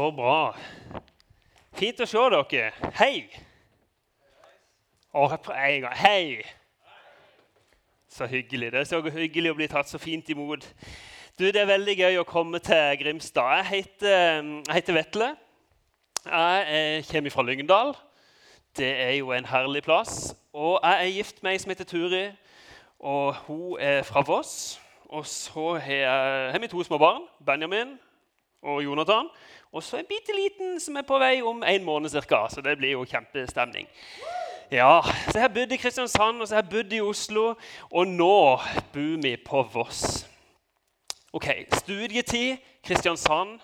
Så bra. Fint å se dere. Hei. Å, en gang. Hei. Så hyggelig. Det er så hyggelig å bli tatt så fint imot. Du, Det er veldig gøy å komme til Grimstad. Jeg heter, jeg heter Vetle. Jeg kommer fra Lyngdal. Det er jo en herlig plass. Og jeg er gift med ei som heter Turi, og hun er fra Voss. Og så har vi to små barn, Benjamin og Jonathan. Og så en bitte liten som er på vei om en måned ca. Så det blir jo kjempestemning. Ja, så har bodd i Kristiansand og så har jeg bodd i Oslo, og nå bor vi på Voss. Ok, Studietid, Kristiansand.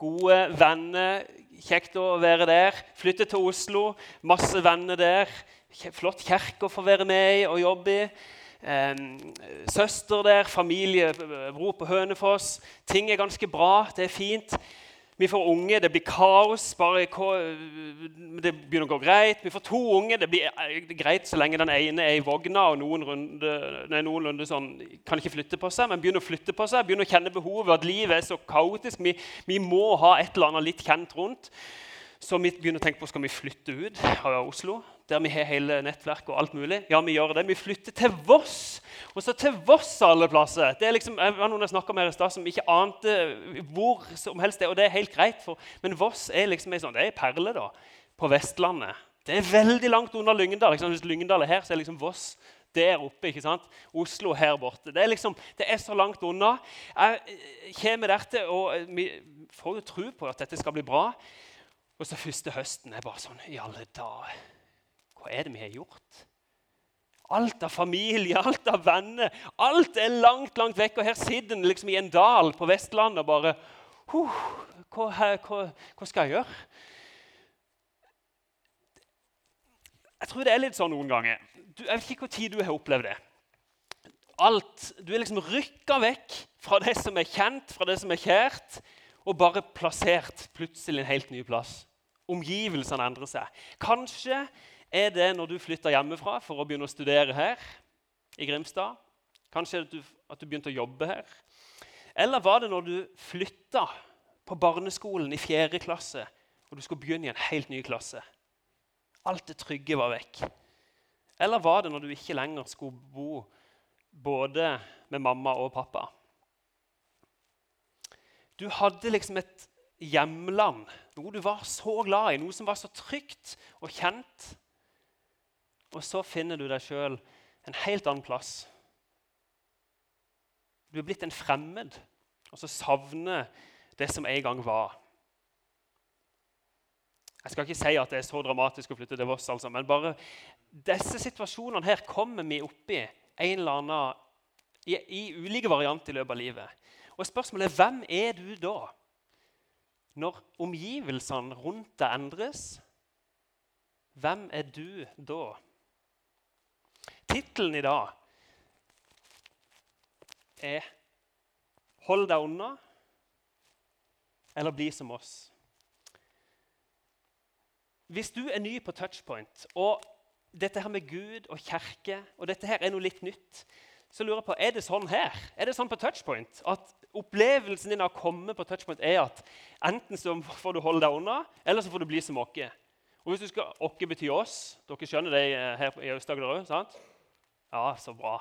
Gode venner. Kjekt å være der. Flytte til Oslo. Masse venner der. Flott kirke å få være med i og jobbe i. søster der, familie, bror på Hønefoss. Ting er ganske bra. Det er fint. Vi får unge, det blir kaos. bare Det begynner å gå greit. Vi får to unge, det blir eh, greit så lenge den ene er i vogna og noenlunde, nei, noenlunde sånn, kan ikke flytte på seg, men begynner å flytte på seg, begynner å kjenne behovet, at livet er så kaotisk. Vi, vi må ha et eller annet litt kjent rundt. Så vi begynner å tenke på skal vi flytte ut av Oslo, der vi har hele nettverket og alt mulig. Ja, vi gjør det. Vi flytter til Voss. Og så til Voss alle plasser. Det er liksom, jeg var noen jeg med her i stad som ikke ante hvor som helst det, og det er helt greit. For, men Voss er liksom en sånn, er perle da, på Vestlandet. Det er veldig langt unna Lyngdal. Liksom. Hvis Lyngdal er her, så er liksom Voss der oppe. ikke sant? Oslo her borte. Det er liksom, det er så langt unna. Jeg eh, kommer dertil, og vi får jo tro på at dette skal bli bra. Og så første høsten er bare sånn I alle dager, hva er det vi har gjort? Alt av familie, alt av venner, alt er langt langt vekk. Og her sitter en liksom i en dal på Vestlandet og bare huh, hva, hva, hva, skal jeg gjøre? Jeg tror det er litt sånn noen ganger. Du, jeg vet ikke hvor tid du har opplevd det. Alt, Du er liksom rykka vekk fra det som er kjent, fra det som er kjært og bare plassert plutselig en helt ny plass. Omgivelsene endrer seg. Kanskje er det når du flytter hjemmefra for å begynne å studere her i Grimstad. Kanskje at du, at du begynte å jobbe her. Eller var det når du flytta på barneskolen i 4. klasse og du skulle begynne i en helt ny klasse? Alt det trygge var vekk. Eller var det når du ikke lenger skulle bo både med mamma og pappa? Du hadde liksom et hjemland, noe du var så glad i, noe som var så trygt og kjent. Og så finner du deg sjøl en helt annen plass. Du er blitt en fremmed, og så savner det som en gang var. Jeg skal ikke si at det er så dramatisk å flytte til Voss, altså, men bare disse situasjonene her kommer vi oppi en eller annen, i, i ulike varianter i løpet av livet. Og spørsmålet er hvem er du da? Når omgivelsene rundt deg endres, hvem er du da? Tittelen i dag er 'Hold deg unna' eller 'Bli som oss'. Hvis du er ny på touchpoint, og dette her med Gud og kirke og dette her er noe litt nytt, så lurer jeg på, Er det sånn her? Er det sånn på touchpoint at opplevelsen din av å komme på touchpoint er at enten så får du holde deg unna, eller så får du bli som oss? Og hvis du skal, Åkke betyr oss. Dere skjønner det her i Aust-Agder òg? Ja, så bra.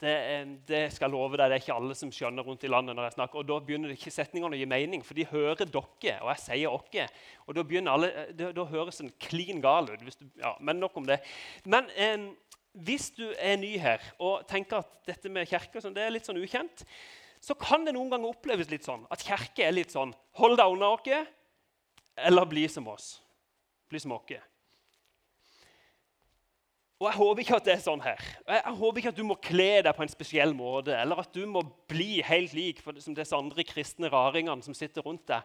Det, det, skal jeg love deg, det er ikke alle som skjønner rundt i landet. når jeg snakker, og Da begynner ikke setningene å gi mening, for de hører dere, og jeg sier dere. Og da, alle, da, da høres en klin gal ut. Du, ja, men nok om det. Men eh, hvis du er ny her og tenker at dette med kirke sånn, det er litt sånn ukjent, så kan det noen ganger oppleves litt sånn at kirke er litt sånn Hold deg unna oss, eller bli som oss. Bli som oss. Og Jeg håper ikke at det er sånn her. Jeg håper ikke at du må kle deg på en spesiell måte, eller at du må bli helt lik for, som disse andre kristne raringene som sitter rundt deg,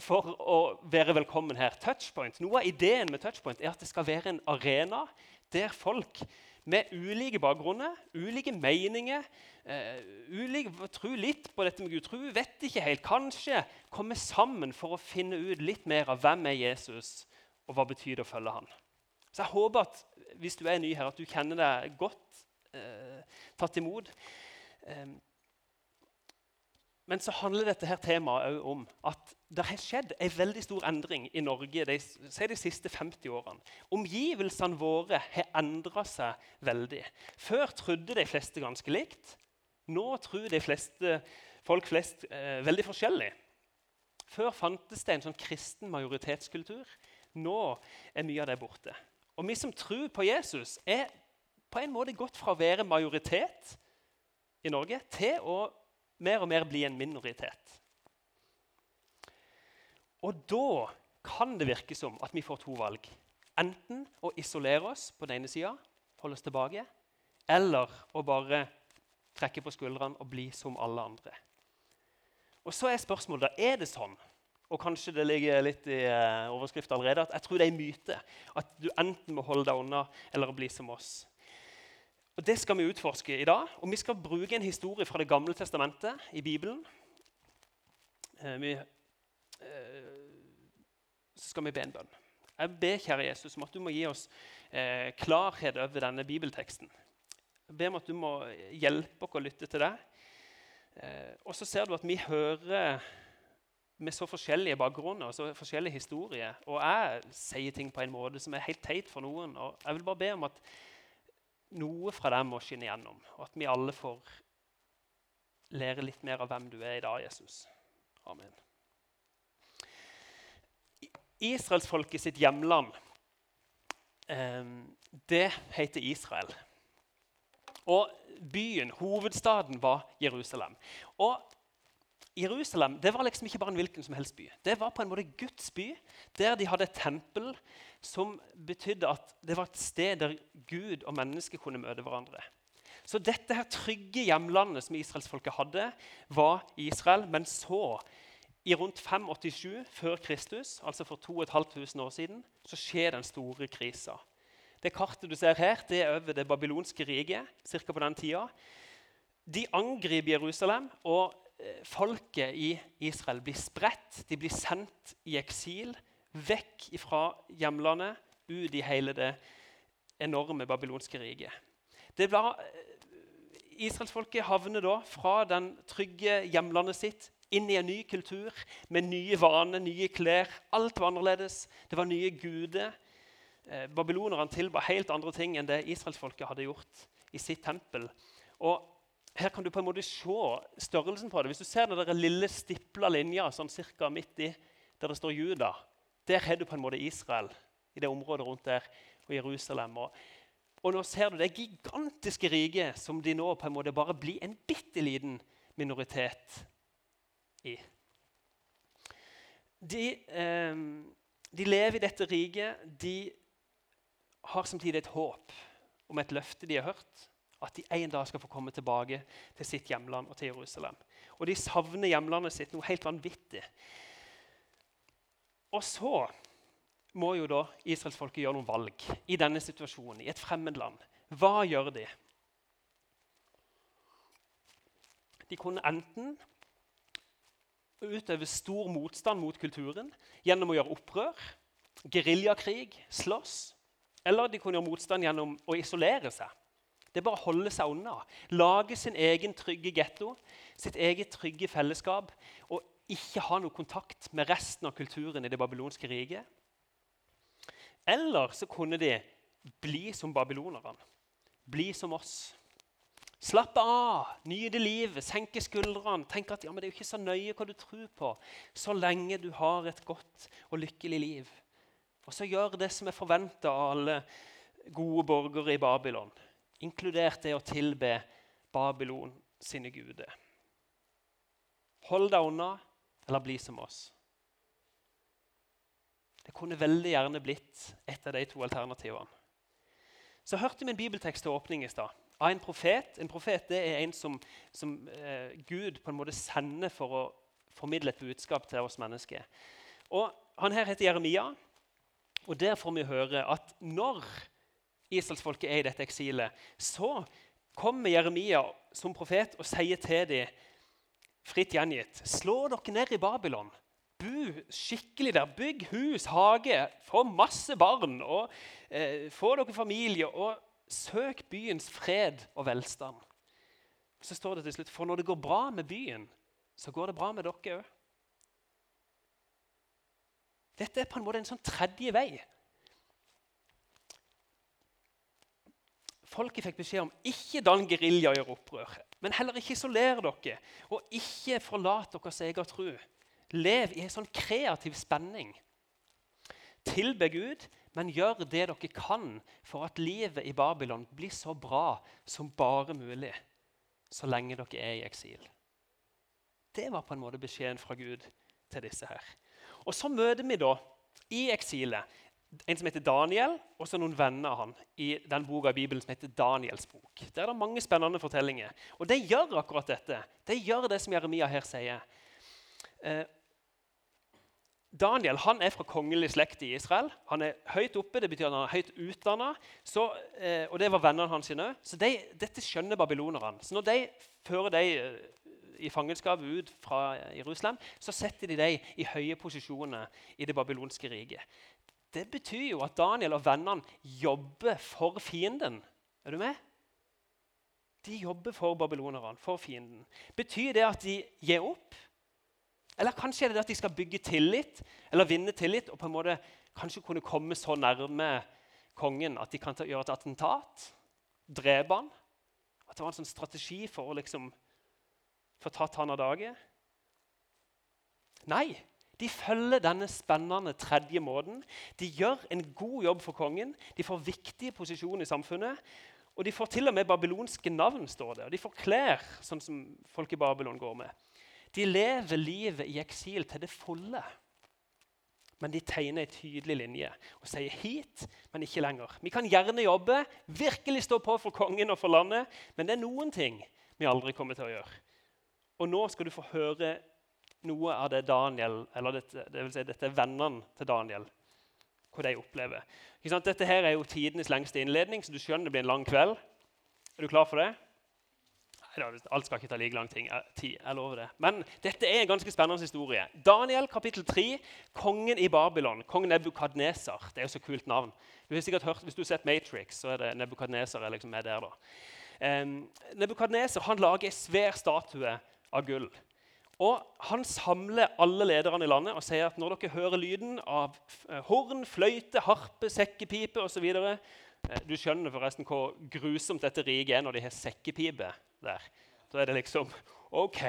for å være velkommen her. Touchpoint, Noe av ideen med Touchpoint er at det skal være en arena der folk med ulike bakgrunner, ulike meninger. Uh, ulike, tro litt på dette med Gud, tro vet ikke helt. Kanskje komme sammen for å finne ut litt mer av hvem er Jesus, og hva betyr det å følge han. Så Jeg håper at hvis du er ny her, at du kjenner deg godt eh, tatt imot. Eh, men så handler dette her temaet òg om at det har skjedd en veldig stor endring i Norge de, de siste 50 årene. Omgivelsene våre har endra seg veldig. Før trodde de fleste ganske likt. Nå tror de fleste, folk flest eh, veldig forskjellig. Før fantes det en sånn kristen majoritetskultur. Nå er mye av det borte. Og vi som tror på Jesus, er på en måte gått fra å være majoritet i Norge til å mer og mer bli en minoritet. Og da kan det virke som at vi får to valg. Enten å isolere oss på den ene sida, holde oss tilbake, eller å bare trekke på skuldrene og bli som alle andre. Og så er spørsmålet er det sånn, og kanskje det ligger litt i uh, overskriften allerede, at jeg tror det er en myte at du enten må holde deg unna eller bli som oss. Og Det skal vi utforske i dag. og Vi skal bruke en historie fra Det gamle testamentet i Bibelen. Eh, vi, eh, så skal vi be en bønn. Jeg ber, kjære Jesus, om at du må gi oss eh, klarhet over denne bibelteksten. Jeg ber om at du må hjelpe oss å lytte til. Eh, og så ser du at vi hører med så forskjellige bakgrunner og så forskjellige historier. Og jeg sier ting på en måte som er helt teit for noen. Og jeg vil bare be om at noe fra dem må skinne gjennom, og at vi alle får lære litt mer av hvem du er i dag, Jesus. Amen. Israelsfolket sitt hjemland, eh, det heter Israel. Og byen, hovedstaden, var Jerusalem. Og Jerusalem det var liksom ikke bare en hvilken som helst by. Det var på en måte Guds by, der de hadde et tempel som betydde at det var et sted der Gud og mennesket kunne møte hverandre. Så dette her trygge hjemlandet som israelsfolket hadde, var Israel. Men så, i rundt 587 før Kristus, altså for 2500 år siden, så skjer den store krisa. Det kartet du ser her, det er over det babylonske riket. Cirka på den tida. De angriper Jerusalem, og folket i Israel blir spredt. De blir sendt i eksil vekk fra hjemlandet, ut i hele det enorme babylonske riket. Det var, eh, Israelsfolket havner da fra den trygge hjemlandet sitt inn i en ny kultur med nye vaner, nye klær. Alt var annerledes. Det var nye guder. Eh, babylonerne tilba helt andre ting enn det israelsfolket hadde gjort i sitt tempel. Og her kan du på en måte se størrelsen på det. Hvis du ser den lille stipla linja sånn cirka midt i der det står Juda, der har du på en måte Israel, i det området rundt der, og Jerusalem. Og, og nå ser du det gigantiske riket som de nå på en måte bare blir en bitte liten minoritet i. De, eh, de lever i dette riket. De har samtidig et håp om et løfte de har hørt. At de en dag skal få komme tilbake til sitt hjemland og til Jerusalem. Og de savner hjemlandet sitt noe helt vanvittig. Og så må jo da israelsfolket gjøre noen valg i denne situasjonen, i et fremmed land. Hva gjør de? De kunne enten utøve stor motstand mot kulturen gjennom å gjøre opprør, geriljakrig, slåss. Eller de kunne gjøre motstand gjennom å isolere seg. Det er bare å holde seg unna. Lage sin egen trygge getto, sitt eget trygge fellesskap. Og ikke ha noe kontakt med resten av kulturen i det babylonske riket. Eller så kunne de bli som babylonerne. Bli som oss. Slappe av, nyte livet, senke skuldrene. Tenk at ja, det er jo ikke så nøye hva du tror på, så lenge du har et godt og lykkelig liv. Og så gjør det som er forventa av alle gode borgere i Babylon, inkludert det å tilbe Babylon sine guder. Hold deg unna, eller bli som oss. Det kunne veldig gjerne blitt et av de to alternativene. Så hørte vi en bibeltekst til åpning i stad av en profet. En profet det er en som, som eh, Gud på en måte sender for å formidle et budskap til oss mennesker. Og Han her heter Jeremia, og der får vi høre at når israelsfolket er i dette eksilet, så kommer Jeremia som profet og sier til dem fritt gjengitt. Slå dere ned i Babylon. Bu skikkelig der. Bygg hus, hage. Få masse barn. og eh, Få dere familie. Og søk byens fred og velstand. Så står det til slutt For når det går bra med byen, så går det bra med dere òg. Dette er på en måte en sånn tredje vei. Folket fikk beskjed om ikke dann gerilja og gjør opprør, men heller ikke isoler dere, og ikke forlat deres egen tro. Lev i en sånn kreativ spenning. Tilbe Gud, men gjør det dere kan for at livet i Babylon blir så bra som bare mulig så lenge dere er i eksil. Det var på en måte beskjeden fra Gud til disse her. Og Så møter vi da i eksilet en som heter Daniel, og så noen venner av han i den boka i Bibelen som heter Daniels bok. Der er det mange spennende fortellinger. Og de gjør akkurat dette. De gjør det som Jeremia her sier. Eh, Daniel han er fra kongelig slekt i Israel. Han er høyt oppe, det betyr at han er høyt utdanna. Eh, og det var vennene hans òg. Så de, dette skjønner babylonerne. Så når de fører de eh, i fangenskap ut fra Jerusalem, så setter de dem i høye posisjoner i det babylonske riket. Det betyr jo at Daniel og vennene jobber for fienden. Er du med? De jobber for babylonerne, for fienden. Betyr det at de gir opp? Eller kanskje er det at de skal bygge tillit eller vinne tillit og på en måte kanskje kunne komme så nærme kongen at de kan ta, gjøre et attentat? Drepe han? At det var en sånn strategi for å liksom få tatt han av dage? Nei, de følger denne spennende tredje måten. De gjør en god jobb for kongen. De får viktige posisjoner i samfunnet. Og de får til og med babylonske navn, står det. Og de får klær, sånn som folk i Babylon går med. De lever livet i eksil til det fulle. Men de tegner en tydelig linje og sier hit, men ikke lenger. Vi kan gjerne jobbe, virkelig stå på for kongen og for landet, men det er noen ting vi aldri kommer til å gjøre. Og nå skal du få høre noe av det Daniel, eller dette, det vil si dette er vennene til Daniel, hva de opplever. Dette her er jo tidenes lengste innledning, så du skjønner det blir en lang kveld. Er du klar for det? Alt skal ikke ta like lang tid. jeg lover det. Men dette er en ganske spennende historie. Daniel kapittel 3, kongen i Babylon. Kong Nebukadneser. Det er jo så kult navn. Du har sikkert hørt, Hvis du har sett Matrix, så er det Nebukadneser liksom er der. da. Um, Nebukadneser lager en svær statue av gull. Og Han samler alle lederne i landet og sier at når dere hører lyden av eh, horn, fløyte, harpe, sekkepipe osv. Eh, du skjønner forresten hvor grusomt dette riket er når de har sekkepipe der. Da er det liksom OK.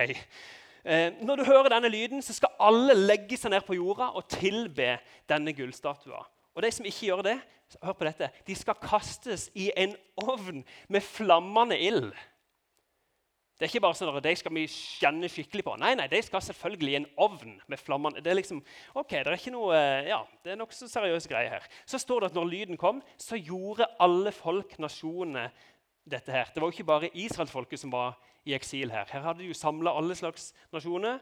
Eh, når du hører denne lyden, så skal alle legge seg ned på jorda og tilbe denne gullstatua. Og de som ikke gjør det, hør på dette, de skal kastes i en ovn med flammende ild. Det er ikke bare sånn at De skal vi kjenne skikkelig på. Nei, nei, de skal selvfølgelig i en ovn med flammene. Det er liksom, ok, det er ikke noe, eh, ja, det er nokså seriøse greier her. Så står det at når lyden kom, så gjorde alle folk, nasjonene, dette her. Det var jo ikke bare israelsfolket som var i eksil her. Her hadde de jo samla alle slags nasjoner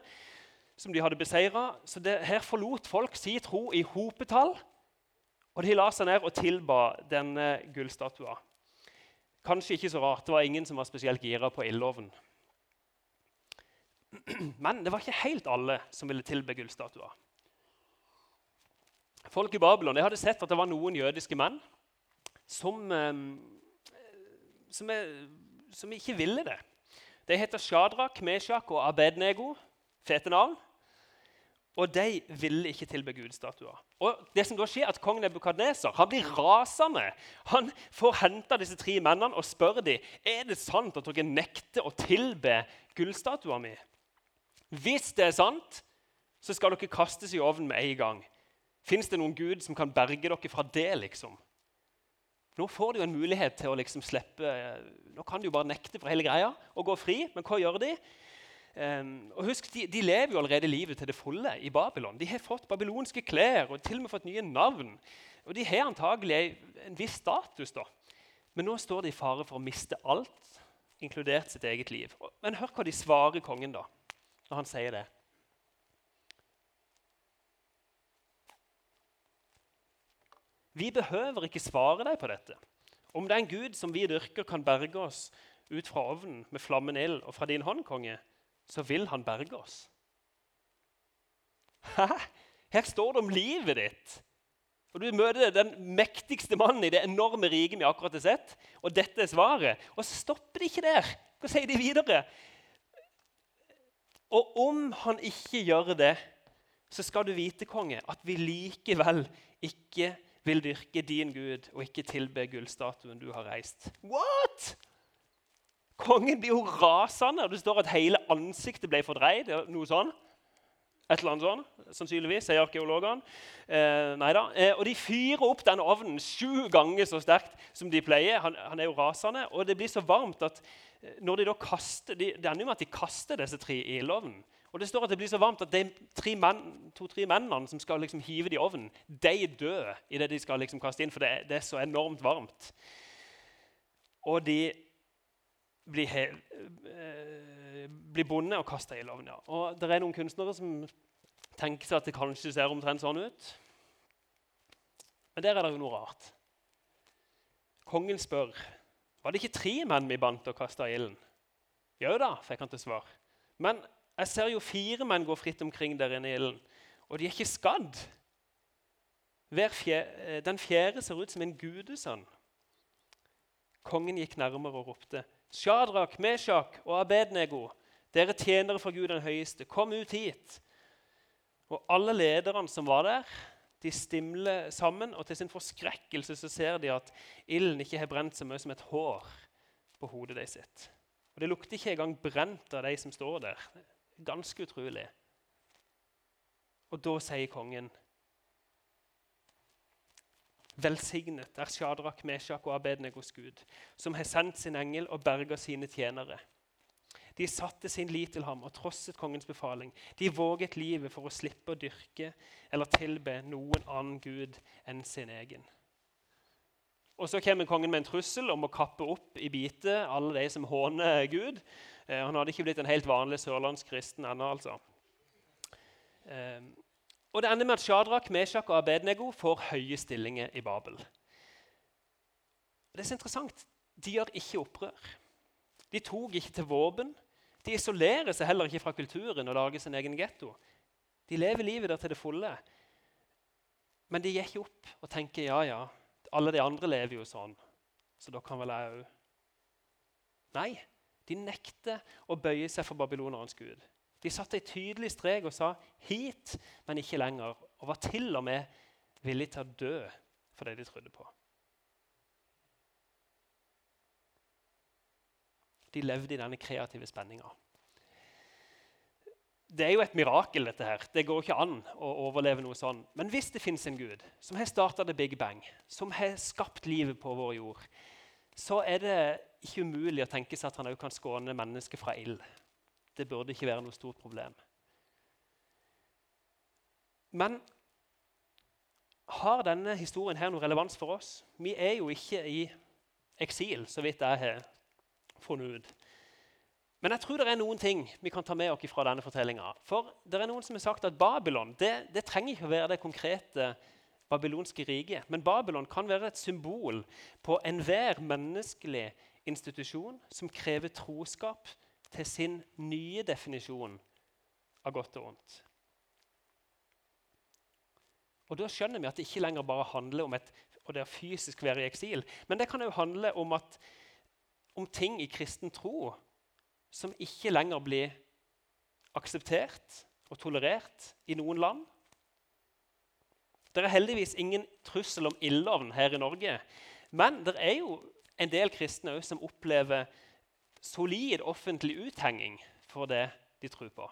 som de hadde beseira. Så det, her forlot folk si tro i hopetall. Og de la seg ned og tilba denne gullstatua. Kanskje ikke så rart. Det var ingen som var spesielt gira på ildovnen. Men det var ikke helt alle som ville tilbe gullstatuer. Folk i Babylon hadde sett at det var noen jødiske menn som, eh, som, som ikke ville det. De heter Shadrak, Meshak og Abednego. Fete navn. Og de ville ikke tilbe gudstatuer. Og det som da skjer at Kong Nebukadneser han blir rasende. Han får henta disse tre mennene og spør dem, er det sant at dere nekter å tilbe gullstatua mi. Hvis det er sant, så skal dere kastes i ovnen med en gang. Fins det noen gud som kan berge dere fra det? liksom? Nå får de jo en mulighet til å liksom slippe Nå kan de jo bare nekte for hele greia og gå fri, men hva gjør de? Um, og husk, de, de, lever jo allerede livet til det fulle i Babylon. De har fått babylonske klær og til og med fått nye navn. Og de har antagelig en viss status. da. Men nå står de i fare for å miste alt, inkludert sitt eget liv. Men hør hva de svarer kongen da når han sier det. Vi behøver ikke svare deg på dette. Om det er en gud som vi dyrker, kan berge oss ut fra ovnen med flammen ild, og fra din hånd, konge, så vil han berge oss. Hæ? Her står det om livet ditt. Og Du møter den mektigste mannen i det enorme riket vi akkurat har sett. Og dette er svaret. Og så stopper de ikke der. Hva sier de videre? Og om han ikke gjør det, så skal du vite, konge, at vi likevel ikke vil dyrke din Gud og ikke tilbe gullstatuen du har reist. What?! Kongen blir jo rasende, og det står at hele ansiktet ble fordreid. noe sånn. Et eller annet sånn, sannsynligvis, sier arkeologene. Eh, neida. Eh, og de fyrer opp denne ovnen sju ganger så sterkt som de pleier. Han, han, er jo rasende, og det blir så varmt at når de da kaster, de, det ender jo med at de kaster disse tre i ildovnen. Og det står at det blir så varmt at de to-tre mennene som skal liksom hive det i ovnen, de dør idet de skal liksom kaste inn, for det, det, er så enormt varmt. Og de blir, he, eh, blir bonde og kasta i ildovnen. Ja. Og det er noen kunstnere som tenker seg at det kanskje ser omtrent sånn ut. Men der er det jo noe rart. Kongen spør var det ikke tre menn vi bandt og kasta i ilden. Jo da, fikk han til svar. Men jeg ser jo fire menn gå fritt omkring der inne i ilden, og de er ikke skadd. Fjer, eh, den fjerde ser ut som en gudesønn. Kongen gikk nærmere og ropte, Sjadrak, Meshak og Abednego, dere tjenere for Gud den høyeste, kom ut hit. Og alle lederne som var der, de stimler sammen, og til sin forskrekkelse så ser de at ilden ikke har brent så mye som et hår på hodet de sitt. Og Det lukter ikke engang brent av de som står der. Ganske utrolig. Og da sier kongen Velsignet er Shadrach, Meshach og Abednegos Gud, som har sendt sin engel og berga sine tjenere. De satte sin lit til ham og trosset kongens befaling. De våget livet for å slippe å dyrke eller tilbe noen annen gud enn sin egen. Og Så kommer kongen med en trussel om å kappe opp i biter alle de som håner Gud. Eh, han hadde ikke blitt en helt vanlig sørlandskristen ennå. altså. Eh, og Det ender med at Shadrach, Meshach og Abednego får høye stillinger i Babel. Det er så interessant. De gjør ikke opprør. De tok ikke til våpen. De isolerer seg heller ikke fra kulturen og lager sin egen getto. De lever livet der til det fulle. Men de gir ikke opp og tenker ja, ja, alle de andre lever jo sånn, så da kan vel jeg òg. Nei, de nekter å bøye seg for babylonerens gud. De satte en tydelig strek og sa 'hit, men ikke lenger', og var til og med villige til å dø for det de trodde på. De levde i denne kreative spenninga. Det er jo et mirakel, dette her. Det går ikke an å overleve noe sånn. Men hvis det fins en gud som har starta the big bang, som har skapt livet på vår jord, så er det ikke umulig å tenke seg at han òg kan skåne mennesket fra ild. Det burde ikke være noe stort problem. Men har denne historien her noe relevans for oss? Vi er jo ikke i eksil, så vidt jeg har funnet. Men jeg tror det er noen ting vi kan ta med oss fra denne fortellinga. For det er noen som har sagt at Babylon det, det trenger ikke å være det konkrete babylonske riket. Men Babylon kan være et symbol på enhver menneskelig institusjon som krever troskap til sin nye definisjon av godt og ondt. Og Da skjønner vi at det ikke lenger bare handler om et, å fysisk være i eksil, men det kan jo handle om, at, om ting i kristen tro som ikke lenger blir akseptert og tolerert i noen land. Det er heldigvis ingen trussel om ildovn her i Norge. Men det er jo en del kristne som opplever solid offentlig uthenging for det de tror på.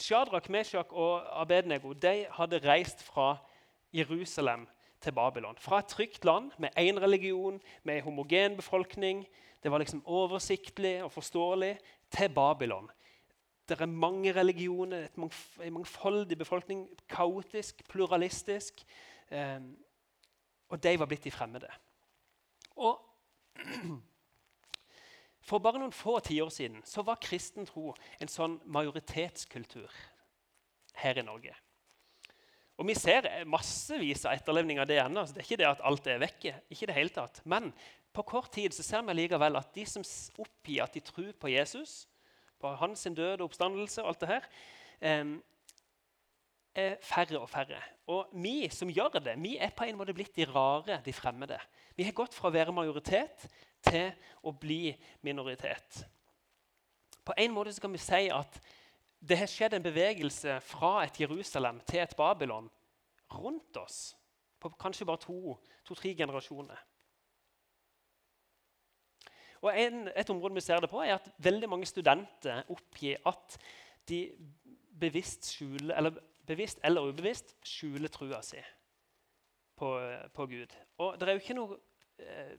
Shadrach, Meshach og Abednego de hadde reist fra Jerusalem til Babylon. Fra et trygt land med én religion, med en homogen befolkning. Det var liksom oversiktlig og forståelig. Til Babylon. Det er mange religioner, en mangfoldig befolkning. Kaotisk, pluralistisk. Eh, og de var blitt de fremmede. Og For bare noen få tiår siden så var kristen tro en sånn majoritetskultur her i Norge. Og Vi ser massevis av etterlevning av det ennå. Det er ikke det at alt er vekke. ikke det hele tatt. Men på kort tid så ser vi likevel at de som oppgir at de tror på Jesus, på hans død og oppstandelse, og alt det her, er færre og færre. Og vi som gjør det, vi er på en måte blitt de rare, de fremmede. Vi har gått fra å være majoritet til å bli minoritet. På en måte så kan vi si at det har skjedd en bevegelse fra et Jerusalem til et Babylon rundt oss på kanskje bare to-tre to, generasjoner. Og en, Et område vi ser det på, er at veldig mange studenter oppgir at de bevisst, skjuler, eller, bevisst eller ubevisst skjuler trua si på, på, Gud. Og det er jo ikke noe eh,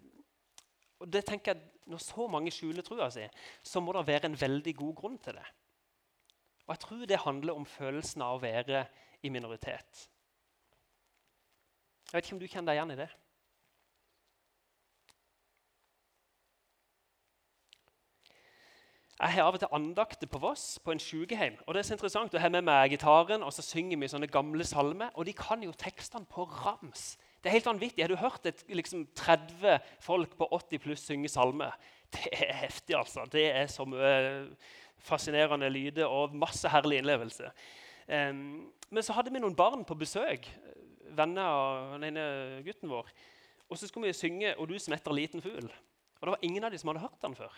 og det tenker jeg, Når så mange skjuler trua si, så må det være en veldig god grunn til det. Og jeg tror det handler om følelsen av å være i minoritet. Jeg vet ikke om du kjenner deg igjen i det? Jeg har av og til andakter på Voss, på en sykehjem. Og det er så interessant, Jeg har med meg gitaren, og så synger vi sånne gamle salmer. Og de kan jo tekstene på rams. Det er helt vanvittig. Har du hørt et, liksom, 30 folk på 80 pluss synge salmer? Det er heftig, altså. Det er så mye fascinerende lyder og masse herlig innlevelse. Um, men så hadde vi noen barn på besøk, venner av den ene gutten vår. Og så skulle vi synge 'Og du som etter liten fugl'. Og det var ingen av dem som hadde hørt den før.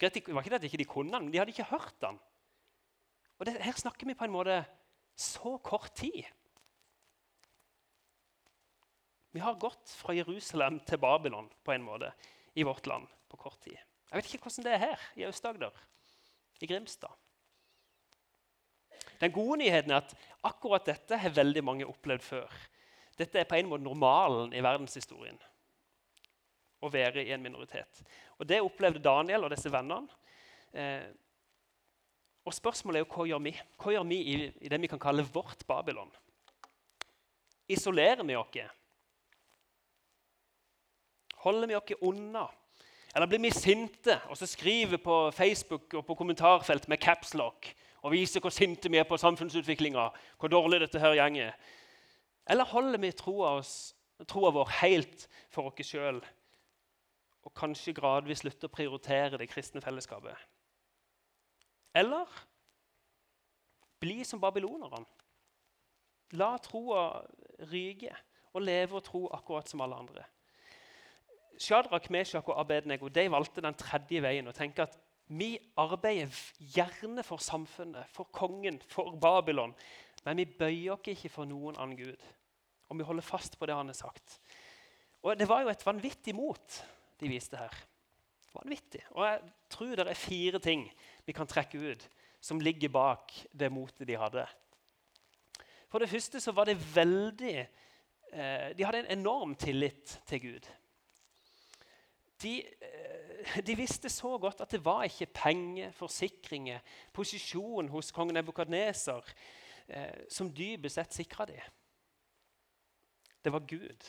Det var ikke det at de ikke kunne den, men de hadde ikke hørt den. Og det, Her snakker vi på en måte så kort tid. Vi har gått fra Jerusalem til Babylon på en måte i vårt land på kort tid. Jeg vet ikke hvordan det er her i Aust-Agder, i Grimstad. Den gode nyheten er at akkurat dette har veldig mange opplevd før. Dette er på en måte normalen i verdenshistorien å være i en minoritet. Og Det opplevde Daniel og disse vennene. Eh, og Spørsmålet er jo hva gjør vi Hva gjør vi i, i det vi kan kalle vårt Babylon? Isolerer vi oss? Holder vi oss unna? Eller blir vi sinte og så skriver på Facebook og på kommentarfelt med capslock og viser hvor sinte vi er på samfunnsutviklinga, hvor dårlig dette her gjenger? Eller holder vi troa, troa vår helt for oss sjøl og kanskje gradvis slutter å prioritere det kristne fellesskapet? Eller bli som babylonerne. La troa ryke og leve og tro akkurat som alle andre. Shadrach, Meshach og Abednego de valgte den tredje veien og tenker at vi arbeider gjerne for samfunnet, for kongen, for Babylon. Men vi bøyer oss ikke for noen annen gud. Og vi holder fast på det han har sagt. Og Det var jo et vanvittig mot de viste her. Vanvittig. Og jeg tror det er fire ting vi kan trekke ut som ligger bak det motet de hadde. For det første så var det veldig eh, De hadde en enorm tillit til Gud. De, eh, de, visste så godt at det var ikke penger, forsikringer, posisjon hos kong Nebukadneser eh, som dypest sett sikra dem. Det var Gud.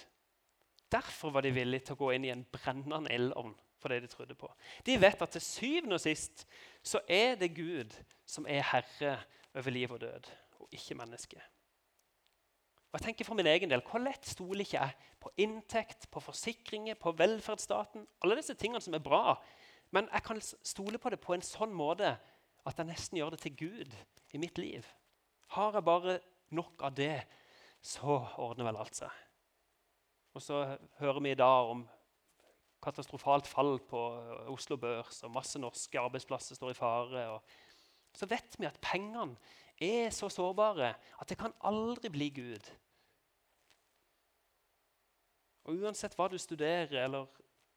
Derfor var de villige til å gå inn i en brennende eldovn for det de trodde på. De vet at til syvende og sist så er det Gud som er herre over liv og død, og ikke mennesket. Og jeg tenker for min egen del, Hvor lett stoler ikke jeg på inntekt, på forsikringer, på velferdsstaten? Alle disse tingene som er bra. Men jeg kan stole på det på en sånn måte at jeg nesten gjør det til Gud i mitt liv. Har jeg bare nok av det, så ordner vel alt seg. Og så hører vi i dag om katastrofalt fall på Oslo Børs, og masse norske arbeidsplasser står i fare. Så vet vi at pengene er så sårbare at det kan aldri bli Gud. Og Uansett hva du studerer eller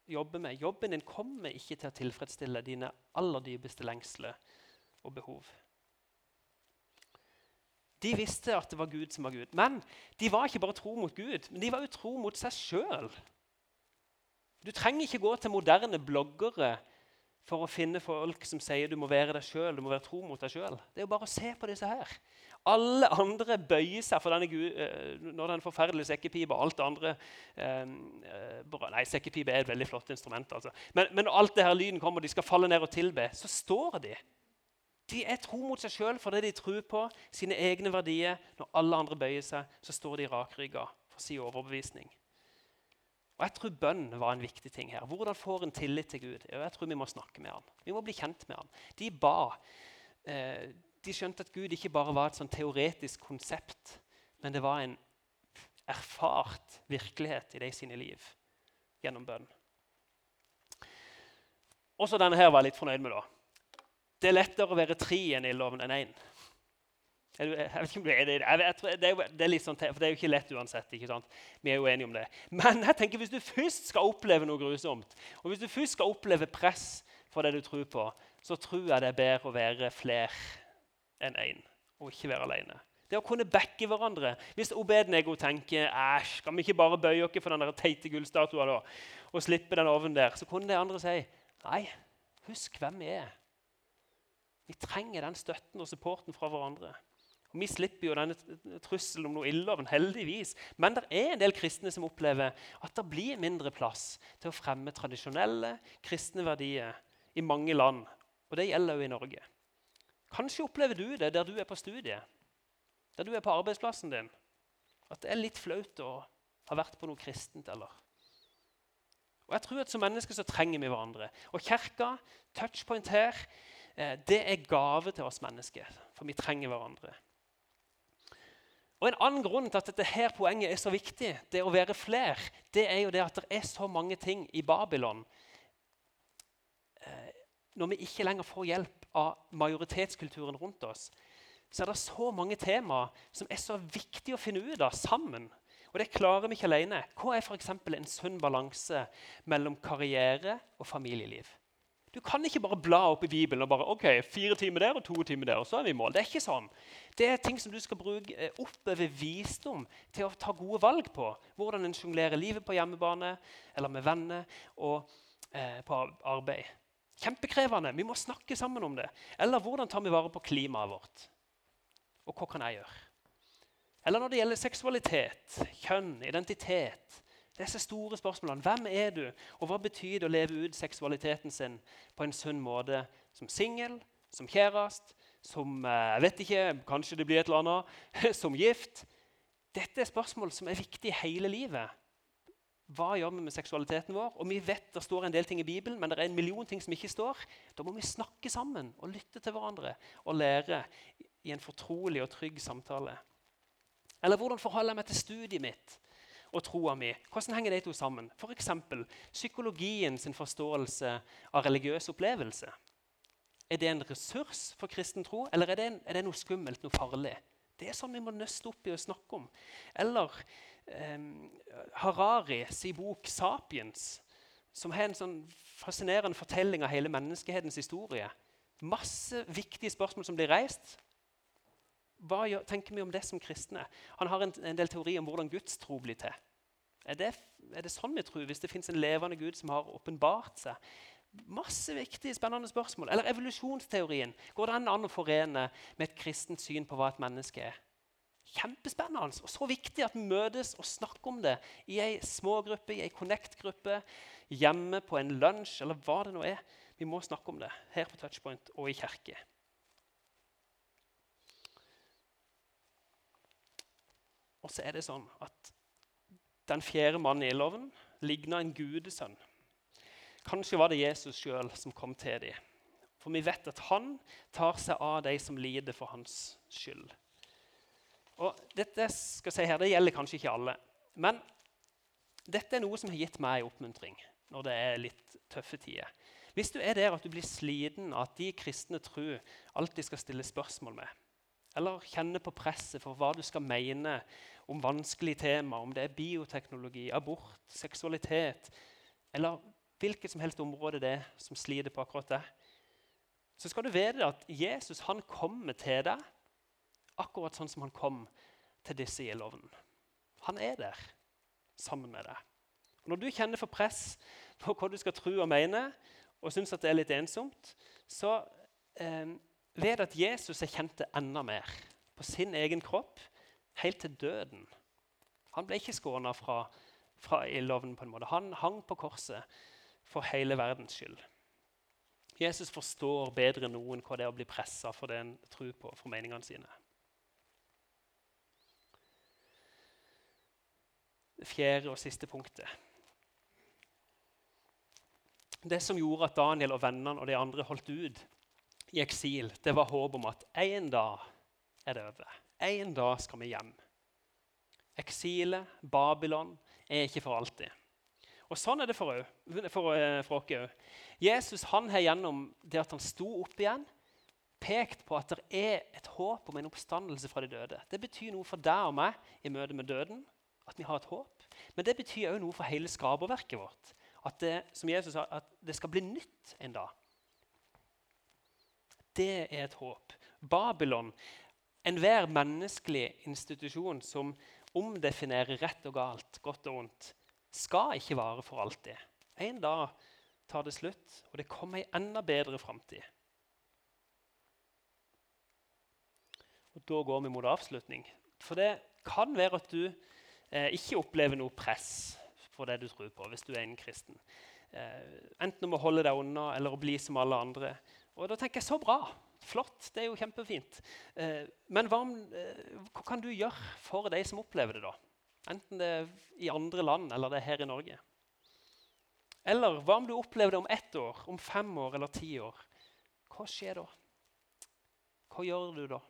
jobber med, jobben din kommer ikke til å tilfredsstille dine aller dypeste lengsler og behov. De visste at det var Gud som var Gud. Men de var ikke bare tro mot Gud, men de var jo tro mot seg sjøl. Du trenger ikke gå til moderne bloggere for å finne folk som sier du må være deg sjøl, du må være tro mot deg sjøl. Det er jo bare å se på disse her. Alle andre bøyer seg for denne Gud, eh, når den forferdelige sekkepipa alt det andre eh, eh Nei, sekkepipe er et veldig flott instrument. altså. Men, men når alt det her lyden kommer, og de skal falle ned og tilbe, så står de de er tro mot seg sjøl det de tror på sine egne verdier. Når alle andre bøyer seg, så står de rakrygga for sin overbevisning. Og Jeg tror bønn var en viktig ting her. Hvordan får en tillit til Gud? Jeg tror Vi må snakke med han. Vi må bli kjent med han. De ba. Eh, de skjønte at Gud ikke bare var et sånn teoretisk konsept, men det var en erfart virkelighet i de sine liv gjennom bønn. Også denne her var jeg litt fornøyd med. da. det er lettere å være tre enn i loven enn én. Jeg vet ikke om du er det. Jeg tror, det, er, det er litt sånn, for det er jo ikke lett uansett. ikke sant? Vi er jo enige om det. Men jeg tenker hvis du først skal oppleve noe grusomt, og hvis du først skal oppleve press for det du tror på, så tror jeg det er bedre å være flere enn én, og ikke være alene. Det å kunne backe hverandre. Hvis Obednego tenker æsj, skal vi ikke bare bøye oss for den der teite gullstatua og slippe den ovnen der, så kunne de andre si nei, husk hvem vi er. Vi trenger den støtten og supporten fra hverandre. Og Vi slipper jo denne trusselen om noe illoven, heldigvis. Men det er en del kristne som opplever at det blir mindre plass til å fremme tradisjonelle kristne verdier i mange land. Og det gjelder jo i Norge. Kanskje opplever du det der du er på studiet, der du er på arbeidsplassen din. At det er litt flaut å ha vært på noe kristent. eller? Og jeg tror at Som mennesker så trenger vi hverandre. Og Kirka, touchpoint her, eh, det er gave til oss mennesker. For vi trenger hverandre. Og En annen grunn til at dette her poenget er så viktig, det å være fler, det er jo det at det er så mange ting i Babylon eh, Når vi ikke lenger får hjelp av majoritetskulturen rundt oss, så er det så mange temaer som er så viktig å finne ut av sammen. Og det klarer vi ikke alene. Hva er f.eks. en sunn balanse mellom karriere og familieliv? Du kan ikke bare bla opp i Bibelen og bare ok, fire timer der og to timer der, og så er vi i mål. Det er ikke sånn. Det er ting som du skal bruke eh, oppover visdom til å ta gode valg på. Hvordan en sjonglerer livet på hjemmebane eller med venner og eh, på arbeid. Kjempekrevende. Vi må snakke sammen om det. Eller hvordan tar vi vare på klimaet vårt? Og hva kan jeg gjøre? Eller når det gjelder seksualitet, kjønn, identitet Disse store spørsmålene. Hvem er du, og hva betyr det å leve ut seksualiteten sin på en sunn måte som singel, som kjæreste, som eh, jeg vet ikke, kanskje det blir et eller annet, som gift? Dette er spørsmål som er viktige hele livet. Hva gjør vi med seksualiteten vår? Og vi vet Det står en del ting i Bibelen, men det er en million ting som ikke står. Da må vi snakke sammen og lytte til hverandre og lære i en fortrolig og trygg samtale? Eller hvordan forholder jeg meg til studiet mitt og troa mi? Hvordan henger de to sammen? F.eks. psykologien sin forståelse av religiøs opplevelse. Er det en ressurs for kristen tro, eller er det, en, er det noe skummelt, noe farlig? Det er sånn vi må nøste opp i å snakke om. Eller eh, Harari sin bok 'Sapiens', som har en sånn fascinerende fortelling av hele menneskehetens historie. Masse viktige spørsmål som blir reist, hva tenker vi om det som kristne? Han har en, del teori om hvordan Guds tro blir til. Er det, er det sånn vi tror, hvis det fins en levende Gud som har åpenbart seg? Masse viktige, spennende spørsmål. Eller evolusjonsteorien. Går det an å forene med et kristent syn på hva et menneske er? Kjempespennende og så viktig at vi møtes og snakker om det i ei smågruppe, i ei Connect-gruppe, hjemme på en lunsj eller hva det nå er. Vi må snakke om det her på Touchpoint og i kirke. Og så er det sånn at den fjerde mannen i loven ligna en gudesønn. Kanskje var det Jesus sjøl som kom til dem. For vi vet at han tar seg av de som lider for hans skyld. Og dette skal jeg si her, det gjelder kanskje ikke alle. Men dette er noe som har gitt meg oppmuntring når det er litt tøffe tider. Hvis du er der at du blir sliten av at de kristne tror alltid skal stille spørsmål med, eller kjenner på presset for hva du skal mene om vanskelige temaer, om det er bioteknologi, abort, seksualitet eller hvilket som helst område det er som sliter på akkurat det, så skal du vite at Jesus han kommer til deg akkurat sånn som han kom til disse i loven. Han er der sammen med deg. Og når du kjenner for press på hva du skal tro og mene, og syns det er litt ensomt, så eh, vet at Jesus er kjent enda mer på sin egen kropp helt til døden. Han ble ikke skåna fra, fra ildovnen. på en måte. Han hang på korset for hele verdens skyld. Jesus forstår bedre enn noen hva det er å bli pressa for det en tror på, for meningene sine. Det fjerde og siste punktet. Det som gjorde at Daniel og vennene og de andre holdt ut i eksil, det var håp om at en dag er det over. En dag skal vi hjem. Eksilet, Babylon, er ikke for alltid. Og Sånn er det for, for, for oss òg. Jesus han har gjennom det at han sto opp igjen, pekt på at det er et håp om en oppstandelse fra de døde. Det betyr noe for deg og meg i møte med døden, at vi har et håp. Men det betyr òg noe for hele skaperverket vårt. At det, som Jesus sa, at det skal bli nytt en dag. Det er et håp. Babylon, enhver menneskelig institusjon som omdefinerer rett og galt, godt og ondt, skal ikke vare for alltid. En dag tar det slutt, og det kommer ei enda bedre framtid. Da går vi mot avslutning. For det kan være at du eh, ikke opplever noe press for det du tror på, hvis du er en kristen. Eh, enten om å holde deg unna eller å bli som alle andre. Og da tenker jeg så bra. Flott. Det er jo kjempefint. Eh, men hva, eh, hva, kan du gjøre for de som opplever det, da? Enten det er i andre land eller det er her i Norge. Eller hva om du opplever det om ett år, om fem år eller ti år? Hva skjer da? Hva gjør du da?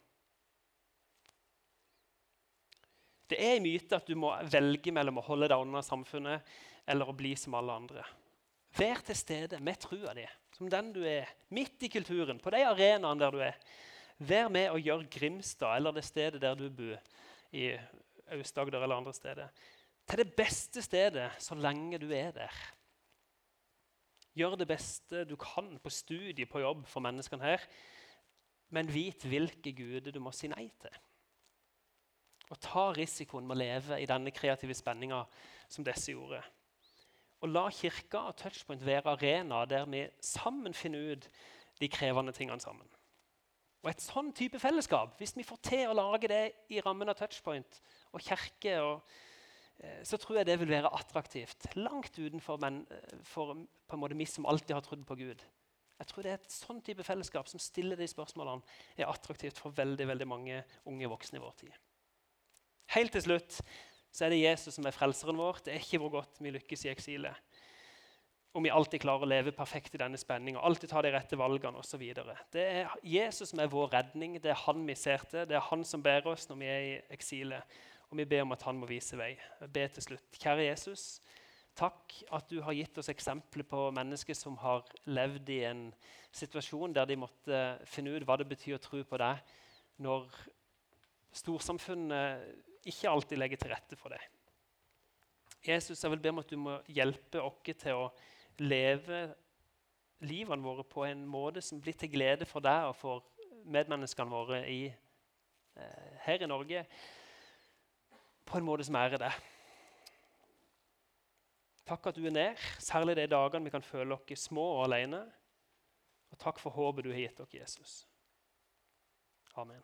Det er en myte at du må velge mellom å holde deg unna samfunnet eller å bli som alle andre. Vær til stede med trua di, som den du er, midt i kulturen, på de arenaene der du er. Vær med og gjør Grimstad eller det stedet der du bor, i Aust-Agder eller andre steder, til det beste stedet så lenge du er der. Gjør det beste du kan på studie, på jobb for menneskene her, men vit hvilke guder du må si nei til. Og ta risikoen med å leve i denne kreative spenninga som disse gjorde. Og la kirka og Touchpoint være arena der vi sammen finner ut de krevende tingene sammen. Og et sånn type fellesskap, hvis vi får til å lage det i rammen av Touchpoint og kirke, og, eh, så tror jeg det vil være attraktivt. Langt utenfor men, eh, for på en måte vi som alltid har trodd på Gud. Jeg tror det er et sånn type fellesskap som stiller de spørsmålene, er attraktivt for veldig, veldig mange unge voksne i vår tid. Helt til slutt så er det Jesus som er frelseren vår. Det er ikke hvor godt vi lykkes i eksilet. Om vi alltid klarer å leve perfekt i denne spenninga, alltid ta de rette valgene osv. Det er Jesus som er vår redning. Det er han vi ser til. Det er han som bærer oss når vi er i eksilet. Og vi ber om at han må vise vei. Ber til slutt. Kjære Jesus, takk at du har gitt oss eksempler på mennesker som har levd i en situasjon der de måtte finne ut hva det betyr å tro på deg når storsamfunnet ikke alltid legger til rette for det. Jesus, jeg vil be om at du må hjelpe oss til å leve livene våre på en måte som blir til glede for deg og for medmenneskene våre i, eh, her i Norge, på en måte som ærer deg. Takk at du er nær, særlig de dagene vi kan føle oss små og alene. Og takk for håpet du har gitt oss, Jesus. Amen.